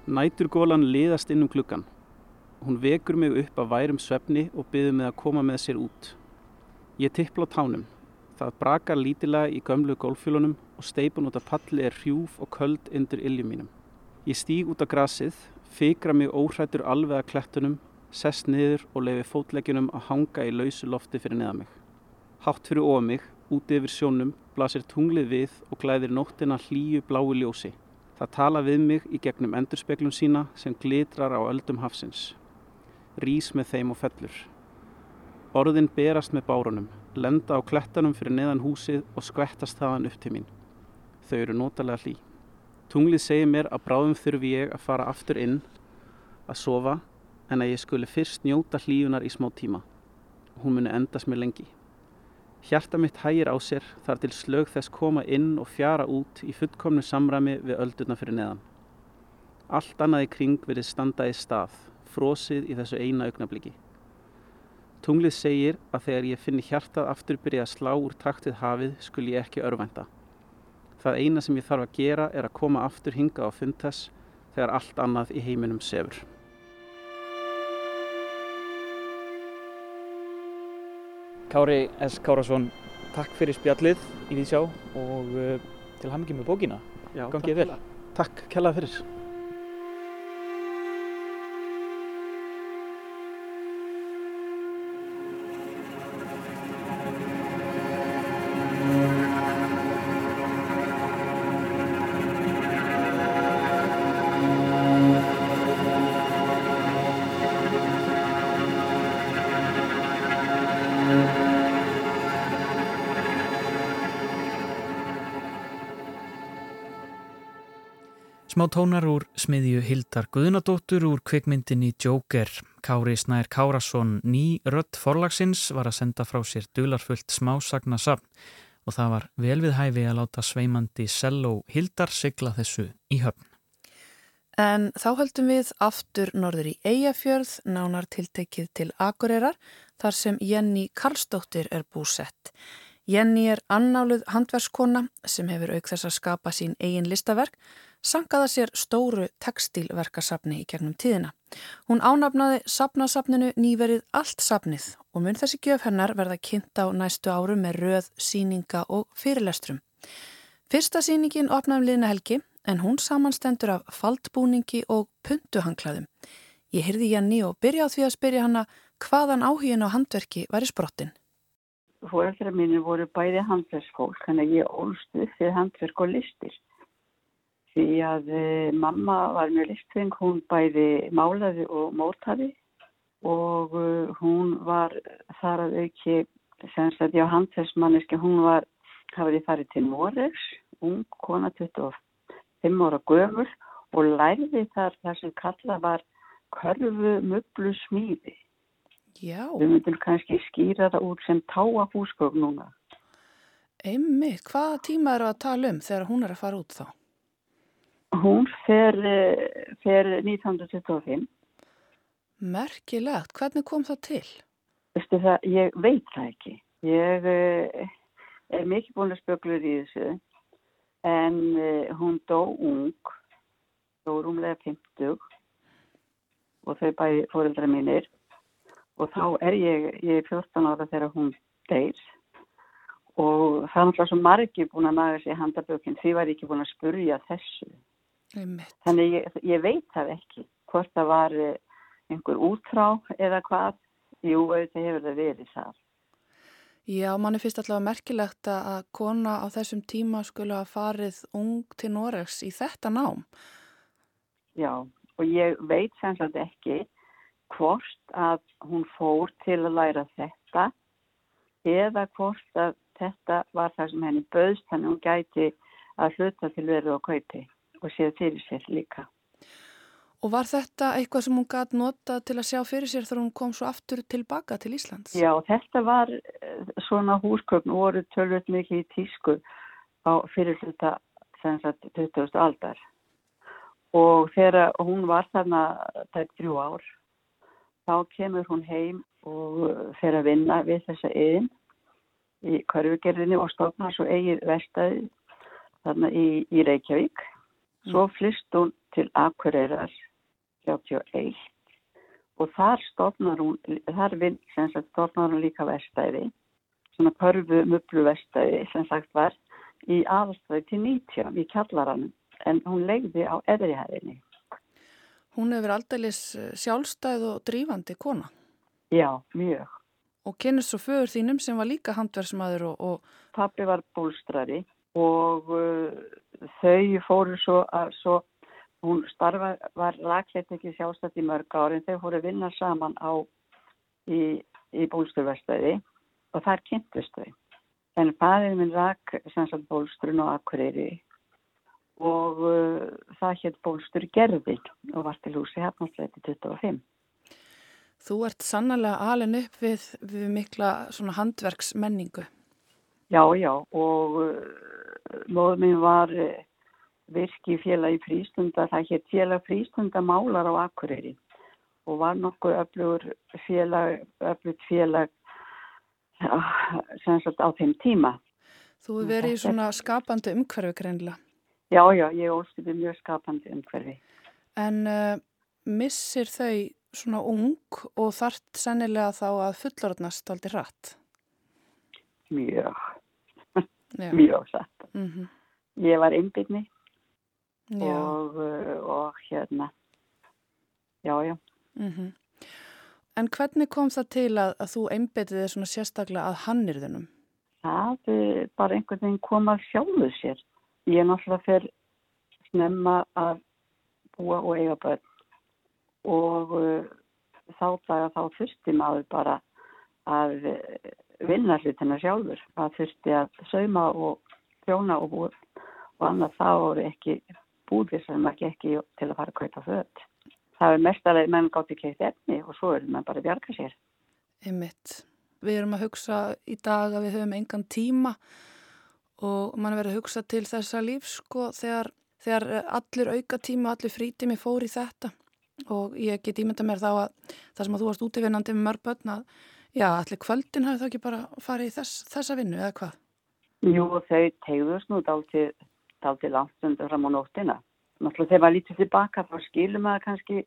Næturgólan liðast inn um klukkan. Hún vekur mig upp af værum svefni og byður mig að koma með sér út. Ég tippla á tánum. Það brakar lítilega í gömlu gólfjölunum og steipun út af palli er hrjúf og köld undir iljum mínum. Ég stíg út af grasið, fikra mig óhrættur alveg að klettunum, sest niður og lefi fótleggjunum að hanga í lausu lofti fyrir neða mig. Hátt fyrir ofa mig, úti yfir sjónum, blasir tunglið við og glæðir nóttina hlýju blái ljósi. Það tala við mig í gegnum endurspeglum sína sem glitrar á öldum hafsins. Rís með þeim og fellur. Orðin berast með bárunum, lenda á klettanum fyrir neðan húsið og skvettast þaðan upp til mín. Þau eru notalega hlý. Tunglið segir mér að bráðum þurfi ég að fara aftur inn að sofa en að ég skuli fyrst njóta hlíunar í smá tíma. Hún muni endast mér lengi. Hjarta mitt hægir á sér þar til slög þess koma inn og fjara út í fullkomnu samræmi við öldurna fyrir neðan. Allt annað í kring verið standa í stað, frosið í þessu eina augnabliki. Tunglið segir að þegar ég finni hjartað aftur byrja að slá úr taktið hafið skul ég ekki örvænta. Það eina sem ég þarf að gera er að koma aftur hinga á fundtess þegar allt annað í heiminum sefur. Kári S. Kárasson, takk fyrir spjallið í Vísjá og uh, til hamingi með bókina. Gangið vel. Takk kærlega fyrir. Smá tónar úr smiðju Hildar Guðnadóttur úr kvikmyndinni Joker. Kári Snær Kárasson, ný rött forlagsins, var að senda frá sér dularfullt smásagnasafn og það var vel við hæfi að láta sveimandi Selló Hildar sigla þessu í höfn. En þá höldum við aftur norður í Eyjafjörð, nánar tiltekið til Akureyrar, þar sem Jenny Karlsdóttir er búsett. Jenny er annáluð handverskona sem hefur auk þess að skapa sín eigin listaverk sangaða sér stóru tekstilverkasafni í gegnum tíðina. Hún ánafnaði safnasafninu nýverið allt safnið og mun þessi gjöf hennar verða kynnt á næstu áru með röð, síninga og fyrirlestrum. Fyrsta síningin opnaði um liðna helgi en hún samanstendur af faldbúningi og punduhanklaðum. Ég hyrði Janni og byrja á því að spyrja hanna hvaðan áhugin á handverki var í sprottin. Fóreldra mínu voru bæði handverksfólk, þannig að ég ólstu fyrir handverk og listir því að e, mamma var mjög listfeng, hún bæði málaði og mótaði og e, hún var þar að auki, semst að já, handverksmanniski, hún var, hafiði farið til Noregs, ung kona 25 ára gömul og lærði þar þar sem kalla var körfu möblu smíði. Já. Við myndum kannski skýra það út sem táa húsgögn núna. Einmitt, hvaða tíma eru að tala um þegar hún er að fara út þá? Hún fer, eh, fer 1925. Merkilegt, hvernig kom það til? Það, ég veit það ekki. Ég uh, er mikið búin að spökluð í þessu en uh, hún dó ung, dó rúmlega 50 og þau bæði fóreldra mínir og þá er ég, ég er 14 ára þegar hún deyr og það er náttúrulega svo margir búin að maður sér handabökinn því var ég ekki búin að spurja þessu. Einmitt. Þannig ég, ég veit það ekki hvort það var eh, einhver útrá eða hvað. Jú, auðvitað hefur það verið það. Já, manni finnst allavega merkilegt að kona á þessum tíma skulle hafa farið ung til Noregs í þetta nám. Já, og ég veit semst ekki hvort að hún fór til að læra þetta eða hvort að þetta var það sem henni bauðst, þannig hún gæti að hluta til verið á kaupi og séð fyrir sér líka. Og var þetta eitthvað sem hún gæti nota til að sjá fyrir sér þegar hún kom svo aftur tilbaka til Íslands? Já, þetta var eh, svona húsköpn voru tölvöld mikið í tísku á fyrirluta 20. aldar og þegar hún var þarna tætt þrjú ár þá kemur hún heim og fer að vinna við þessa einn í karfugerðinni og stofnar svo eigið vestæði þarna í, í Reykjavík Svo flist hún til Akureyrar 31 og þar stofnar hún, þar stofnar hún líka vestæði svona körfu mublu vestæði sem sagt var í aðstæði til 90 í kjallaranum en hún legði á eðrihæðinni. Hún hefur aldeilis eh, sjálfstæð og drífandi kona. Já, mjög. Og kennist svo fögur þínum sem var líka handverksmaður og... og... Pappi var bólstrari og uh, þau fóru svo að svo, hún starfa, var rakleitt ekki sjálfstætt í mörg ári en þau fóru að vinna saman á í, í bólsturvestæði og þar kynntist þau. En fæðin minn rak sannsagt bólsturinn og akkurýri og uh, það hétt bólstur gerðin og var til húsi hefnastleiti 25. Þú ert sannlega alin upp við, við mikla handverksmenningu. Já, já og uh, móður minn var uh, virki félagi frístunda, það hétt félag frístundamálar á Akureyri og var nokkuð öflugur félag, öflugt félag sem sagt á þeim tíma. Þú verið í svona skapandi umhverfi greinlega. Já, já, ég ólst yfir mjög skapandi umhverfi. En uh, missir þau svona ung og þart sennilega þá að fullorðnast aldrei rætt? Mjög, mjög satt. Mm -hmm. Ég var einbyrni og, og hérna, já, já. Mm -hmm. En hvernig kom það til að, að þú einbyrðið svona sérstaklega að hannirðunum? Það er bara einhvern veginn kom að sjálfu sér. Ég er náttúrulega fyrir snemma að búa og eiga börn og uh, þá daga þá þurfti maður bara að uh, vinna hlutina sjálfur. Það þurfti að sauma og þjóna og búið og annað þá voru ekki búðir sem maður ekki til að fara að kaupa född. Það er mestarlega menn gátt í keitt efni og svo er mann bara að bjarga sér. Einmitt. Við erum að hugsa í dag að við höfum engan tíma og mann verður að hugsa til þessa lífs sko þegar, þegar allir auka tíma, allir frítími fór í þetta og ég get ímynda mér þá að það sem að þú varst útífinnandi með mörg börn að já, allir kvöldin hafi það ekki bara farið í þess, þessa vinnu eða hvað? Jú, þau tegðust nú dálti langt undir fram á nóttina. Náttúrulega þegar maður lítið tilbaka þá skilur maður kannski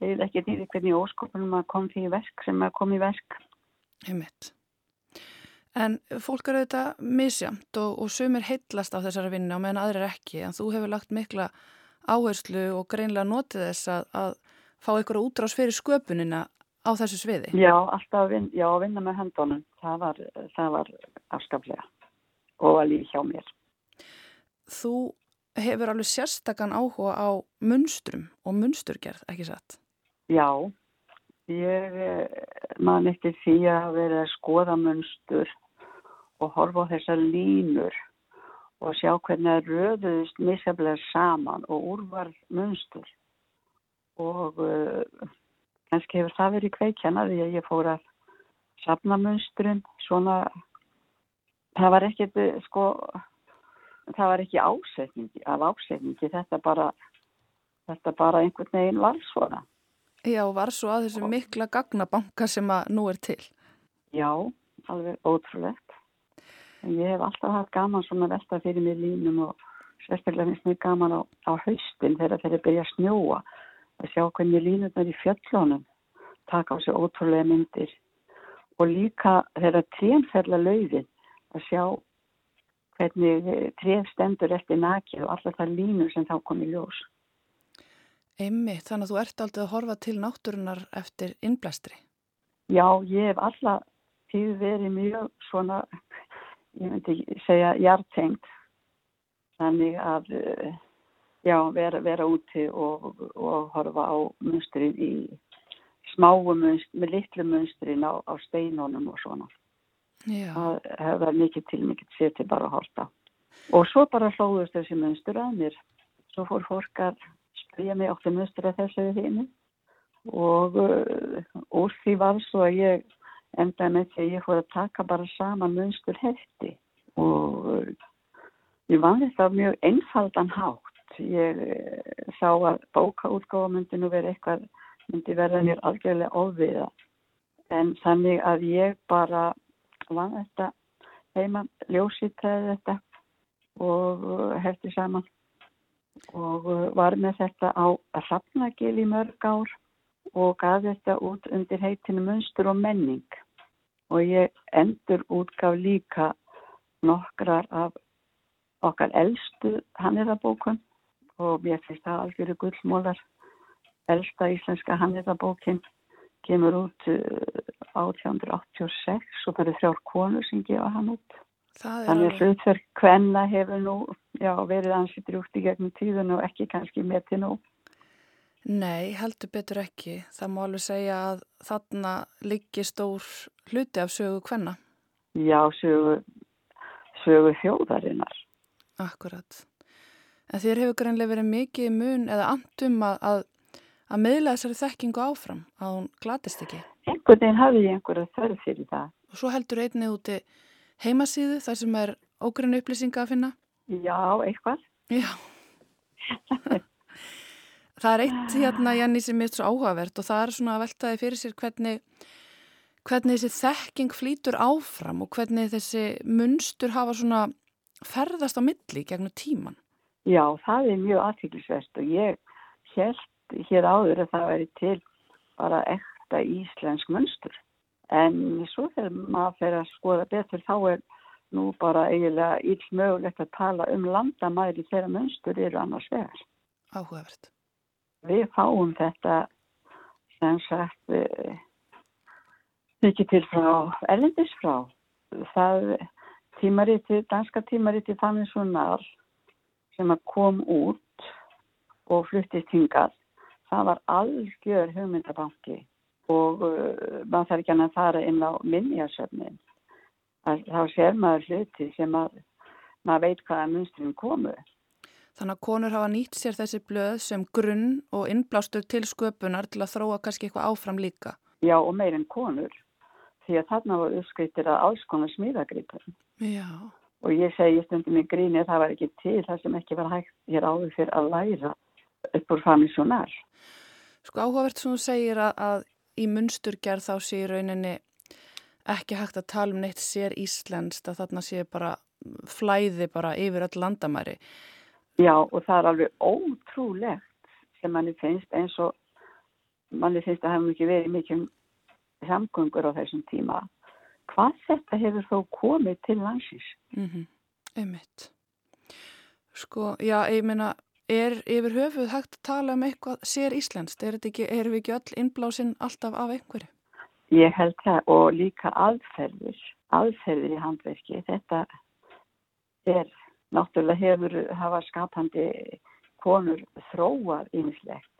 ekki því hvernig óskopunum maður kom því verk sem maður kom í verk. Heimitt. En fólk eru auðvitað misjamt og, og sumir heitlast á þessari vinnu og meðan aðrir ekki en þú hefur lagt mikla áherslu og greinlega notið þess að, að fá ykkur útrás fyrir sköpunina á þessu sviði? Já, alltaf að vinna, já, að vinna með hendunum. Það var, það var afskaplega og að lífi hjá mér. Þú hefur alveg sérstakann áhuga á munstrum og munsturgerð, ekki satt? Já, ég eh, man eftir því að vera að skoða munstur og horfa á þessar línur og sjá hvernig það röðuðist misjaflega saman og úrvarð munstur og uh, kannski hefur það verið kveikjana því að ég fór að sapna munsturinn svona það var ekkert sko það var ekki ásetningi af ásetningi. Þetta bara þetta bara einhvern veginn var svona. Já, var svo að þessu mikla gagnabanka sem að nú er til. Já, alveg ótrúlegt. En ég hef alltaf haft gaman svona velta fyrir mig línum og sérstaklega finnst mér gaman á, á haustin þegar þeir byrja að snjóa að sjá hvernig línurnar í fjöllónum taka á sig ótrúlega myndir og líka þeirra trénferðla lauðin að sjá hvernig tréf stendur eftir nakið og allar það línur sem þá kom í ljós. Emmi, þannig að þú ert aldrei að horfa til náttúrunar eftir innblæstri? Já, ég hef alltaf tíð verið mjög svona ég myndi segja hjartengt þannig að eh, já, vera, vera úti og, og horfa á munstrin í smáu munstrin, með litlu munstrin á, á steinunum og svona. Já. það hefur mikið til mikið sér til bara að horta. Og svo bara hlóðust þessi munstur að mér. Svo fór fólk að spyrja mig okkur munstur að þessu við þínu og uh, úr því var svo að ég endaði með því að ég fór að taka bara saman munstur hefti og uh, ég vann þetta mjög einfaldan hátt ég uh, sá að bókaútgáfa myndi nú verið eitthvað myndi verða mér algjörlega óviða en þannig að ég bara vann þetta heima ljósítræði þetta og uh, hefti saman. Og var með þetta á Rafnagil í mörg ár og gaf þetta út undir heitinu Munstur og menning. Og ég endur útgaf líka nokkrar af okkar eldstu hannirabókun og mér finnst það algjöru gullmólar eldsta íslenska hannirabókin kemur út 1886 uh, og það eru þrjár konur sem gefa hann út þannig að hlutverk hvenna hefur nú já, verið ansýttir út í gegnum tíðun og ekki kannski með til nú Nei, heldur betur ekki. Það má alveg segja að þarna liggi stór hluti af sögu hvenna. Já, sögu, sögu þjóðarinnar. Akkurat. En þér hefur greinlega verið mikið mun eða andum að, að, að meðla þessari þekkingu áfram, að hún glatist ekki. Einhvern veginn hafi ég einhverja þörf fyrir það. Og svo heldur einnið úti heimasíðu þar sem er ógrinnu upplýsinga að finna? Já, eitthvað. Já. Það er eitt hérna, Janni, sem er svo áhugavert og það er svona að veltaði fyrir sér hvernig, hvernig þessi þekking flýtur áfram og hvernig þessi munstur hafa svona ferðast á milli gegnum tíman. Já, það er mjög aðtíklisvert og ég held hér áður að það væri til bara ekta íslensk munstur. En svo þegar maður fer að skoða betur þá er nú bara eiginlega íll mögulegt að tala um landamæri þegar munstur eru annars vegar. Áhugavert. Við fáum þetta sem sagt mikið til frá erlendis frá. Það tímariti, danska tímariti þannig svona sem að kom út og fluttist hingað. Það var algjör hugmyndabanki og uh, maður þarf ekki að fara inn á minnjasöfnin. Þá sér maður hluti sem að maður veit hvaða munstrin komu. Þannig að konur hafa nýtt sér þessi blöð sem grunn og innblástur til sköpunar til að þróa kannski eitthvað áfram líka. Já og meirinn konur því að þarna var uppskrittir að alls konar smíðagripur. Já. Og ég segi stundum í gríni að það var ekki til það sem ekki var hægt hér áður fyrir að læra upp úr famisjónar. Sko áhugavert sem þú segir að, að í munsturgerð þá sé rauninni ekki hægt að tala um neitt sér íslenskt að þarna sé bara flæði bara yfir öll landamæri. Já og það er alveg ótrúlegt sem manni finnst eins og manni finnst að hafa mikið verið mikið samgöngur á þessum tíma. Hvað þetta hefur þó komið til landsins? Mm -hmm. Einmitt. Sko, já, ég meina, er yfir höfuð hægt að tala um eitthvað sér íslenskt? Er ekki, erum við ekki öll innblásinn alltaf af einhverju? Ég held það og líka aðferðir, aðferðir í handverki. Þetta er náttúrulega hefur hafa skapandi konur þróað ynslegt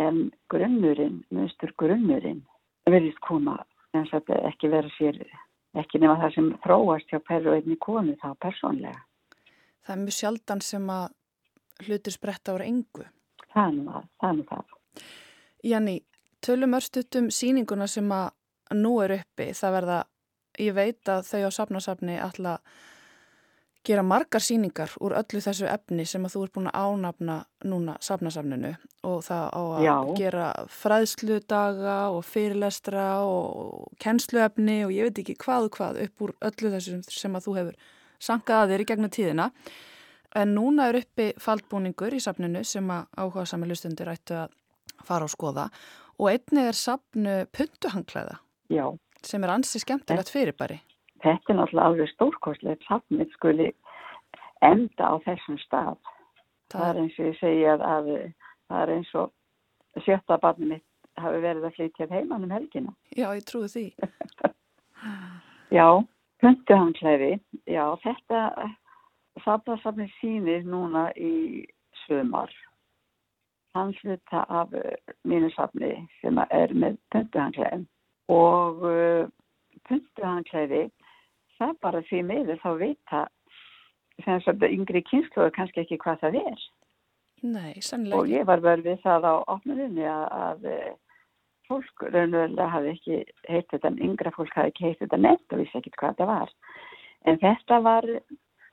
en grunnurinn, munstur grunnurinn verðist koma en það ekki vera sér ekki nema það sem þróast hjá perru einni konu þá persónlega. Það er mjög sjaldan sem að hlutir spretta ára engu. Þannig að, þannig að. Janni, tölum örstutum síninguna sem að nú er uppi, það verða, ég veit að þau á safnasafni alltaf gera margar síningar úr öllu þessu efni sem að þú ert búin að ánafna núna safnasafninu og það á að Já. gera fræðsludaga og fyrirlestra og kennsluefni og ég veit ekki hvað og hvað upp úr öllu þessu sem að þú hefur sankað að þér í gegnum tíðina en núna er uppi faldbúningur í safninu sem að áhuga sami lustundir ættu að fara og skoða og einnig er safnu puntuhangklæða Já. sem er ansi skemmtilegt fyrirbæri þetta er náttúrulega alveg stórkostlega safnið skuli enda á þessum stað. Það, er eins og ég segja að, að það er eins og sjötta barnið mitt hafi verið að flytja heimann um helgina. Já, ég trúi því. já, puntuhansleifi, já, þetta safnarsafnið sínir núna í sömar. Hann sluta af mínu safni sem er með puntuhansleifin og uh, það bara því meður þá vita sem að yngri kynsluður kannski ekki hvað það er. Nei, sannlega. Og ég var verið við það á opnuðinni að, að fólk raunverulega hafi ekki heitt þetta, yngra fólk hafi ekki heitt þetta nefnt og vissi ekki hvað það var. En þetta var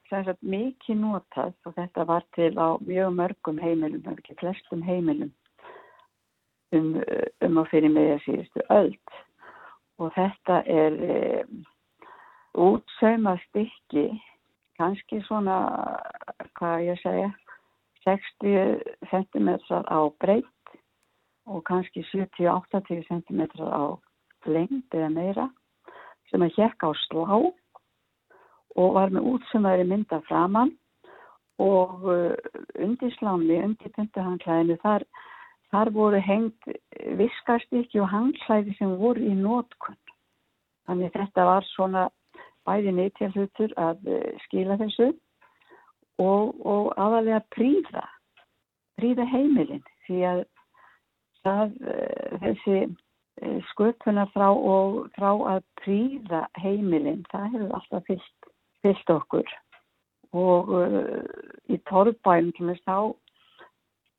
sagt, mikið notað og þetta var til á mjög mörgum heimilum, ekki flestum heimilum um, um að fyrir mig að síðustu öll. Og þetta er... Um, útsauma stykki kannski svona hvað ég segja 60 cm á breytt og kannski 70-80 cm á lengd eða meira sem að hjekka á slá og var með útsumæri mynda framann og uh, undir slámi, undir puntuhangklæðinu, þar, þar voru hengt viskastykki og hangklæði sem voru í nótkunn. Þannig þetta var svona bæði neytjálhutur að uh, skila þessu og, og aðalega príða, príða heimilinn því að það, uh, þessi sköpuna frá frá að príða heimilinn, það hefur alltaf fyllt, fyllt okkur og uh, í torfbænum til þess þá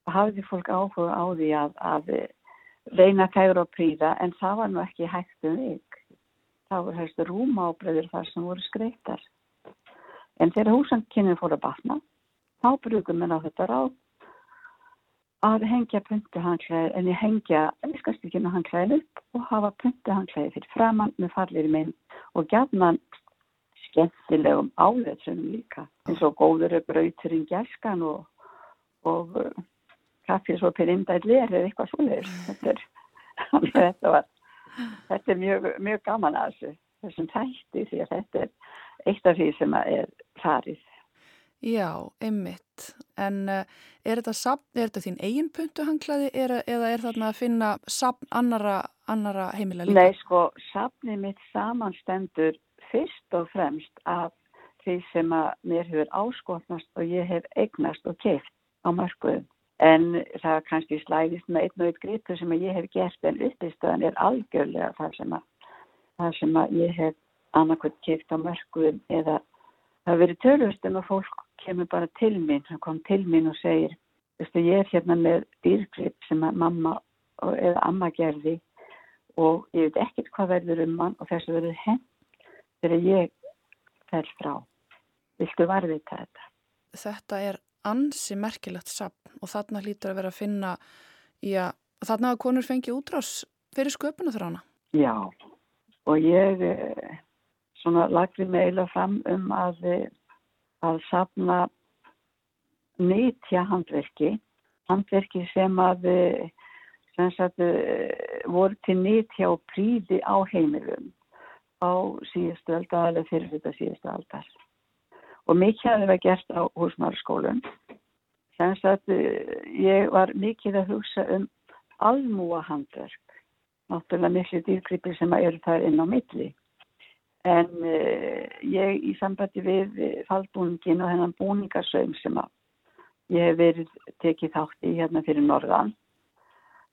hafði fólk áhuga á því að, að reyna kæður og príða en það var nú ekki hægt um ykk. Það voru hægstu rúmábröður þar sem voru skreittar. En þegar húsankynnin fór að batna, þá brugum við á þetta ráð að hengja puntuhangklæði en ég hengja viskastíkinu hangklæði upp og hafa puntuhangklæði fyrir framann með fallir í minn og gætnan skemmtilegum áleitsunum líka eins og góður brauturinn gæskan og, og uh, kaffið svo per indæð ler eða eitthvað svoleiður þetta þetta var, þetta er mjög, mjög gaman að þessu þessum þætti því að þetta er eitt af því sem er farið Já, einmitt. En uh, er þetta, sapn, er þetta þín eigin puntuhanglaði eða er þarna að finna sapn annara, annara heimilega líka? Nei, sko, sapnið mitt samanstendur fyrst og fremst af því sem að mér hefur áskotnast og ég hef eignast og keift á mörguðum. En það kannski slæðist með einn og einn gripur sem ég hef gert en uppistöðan er algjörlega það sem að, það sem að ég hef annarkvæmt keift á mörguðum eða það verið törlustum að fólk kemur bara til mín, hann kom til mín og segir, ég er hérna með dýrgrip sem mamma eða amma gerði og ég veit ekkert hvað verður um hann og þess að verður henn þegar ég fell frá. Viltu varðvita þetta? Þetta er ansi merkilegt sapn og þarna hlýtur að vera að finna í að þarna að konur fengi útrás fyrir sköpuna þrána. Já og ég eh, svona lagði mig eiginlega fram um að að sapna nýtja handverki handverki sem að sem sagt, voru til nýtja og príði á heimilum á síðustu aldar eða fyrir þetta síðustu aldar og mikið að það var gert á húsmarskólun sem sagt ég var mikið að hugsa um almúa handverk náttúrulega miklu dýrgrippi sem eru þar inn á milli. En uh, ég í sambandi við faldbúningin og hennan búningarsögum sem að ég hef verið tekið þátt í hérna fyrir norðan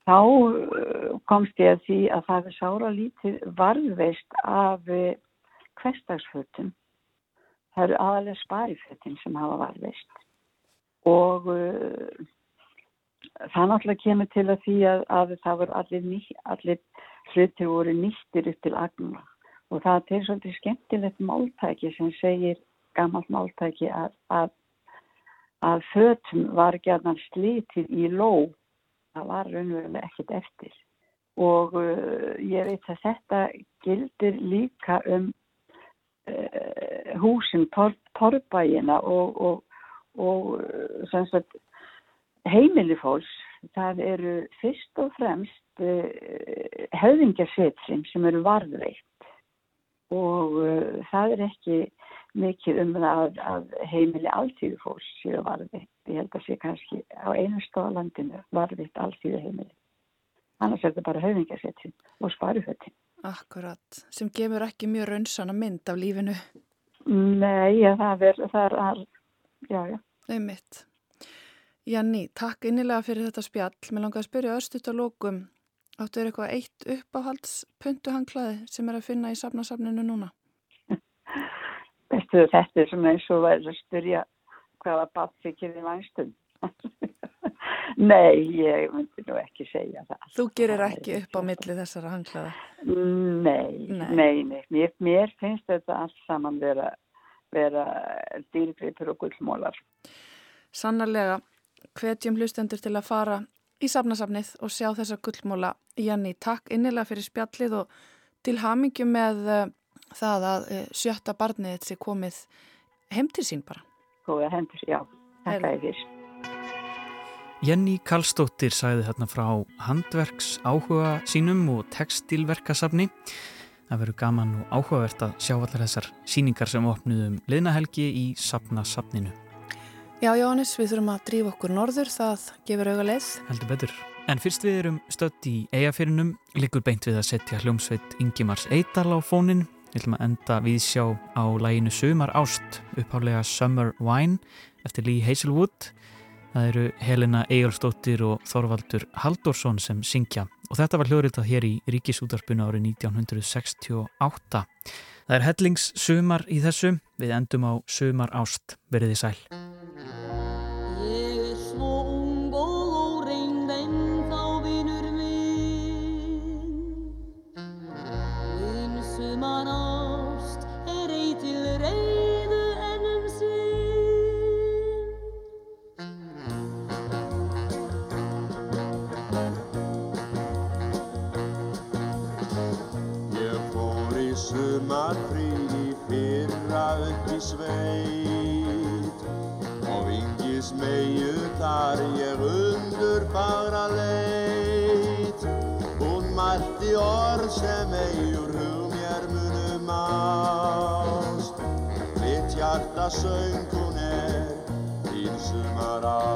þá uh, komst ég að því að það er sára lítið varðveist af uh, hverstagsfötum það eru aðalega sparifötin sem hafa varðveist. Og það náttúrulega kemur til að því að, að það voru allir, ný, allir hluti voru nýttir upp til agna. Og það er svolítið skemmtilegt máltæki sem segir gammalt máltæki að, að, að fötum var gerðan slítið í ló. Það var raunverulega ekkert eftir. Og uh, ég veit að þetta gildir líka um uh, húsin tor, torbæina og, og, og uh, heimilifólks það eru fyrst og fremst uh, höfðingarsveitrinn sem eru varðveikt og uh, það er ekki mikið um að, að heimili alltíðu fólks séu varðvitt. Ég held að sé kannski á einu stóða landinu varðvitt alltíðu heimili. Annars er þetta bara höfningarsettin og sparuhöttin. Akkurat, sem gefur ekki mjög raunsana mynd af lífinu. Nei, ja, það er, það er, já, já. Er mitt. Janni, takk innilega fyrir þetta spjall. Mér langar að spyrja östut og lókum Áttu þér eitthvað eitt uppáhaldspuntu hanglaði sem er að finna í safnasafninu núna? Þetta er svona eins og verður að spyrja hvaða batþykir í vænstum. Nei, ég myndi nú ekki segja það. Þú gerir ekki upp á milli þessara hanglaða? Nei, nei, nei. nei. Mér, mér finnst þetta alls saman vera, vera dýrgripur og gullmólar. Sannarlega, hvetjum hlustendur til að fara í safnasafnið og sjá þessa gullmóla. Janni, takk innilega fyrir spjallið og til hamingju með uh, það að uh, sjötta barnið sé komið heim til sín bara. Góða heim til sín, já. Takk að þér. Jenny Karlsdóttir sæði hérna frá handverks áhuga sínum og textilverkasafni. Það verður gaman og áhugavert að sjá allar þessar síningar sem opnuðum liðnahelgi í Sapna Sapninu. Já, Jóhannes, við þurfum að drífa okkur norður, það gefur auga leið. Heldur betur. En fyrst við erum stött í eigafyrinum, likur beint við að setja hljómsveit Ingimars Eidal á fónin. Við ætlum að enda við sjá á læginu Sumar Ást, upphálega Summer Wine eftir Lee Hazelwood. Það eru Helena Egilstóttir og Þorvaldur Haldorsson sem syngja og þetta var hljóðritað hér í Ríkisútarpuna árið 1968. Það er hellings sumar í þessu, við endum á sumar ást, veriði sæl. Sveit og vingis meiu þar ég undur fagra leit. Hún mælti orð sem eigur hug mér munum ást. Mitt hjarta söng hún er þín sumar ást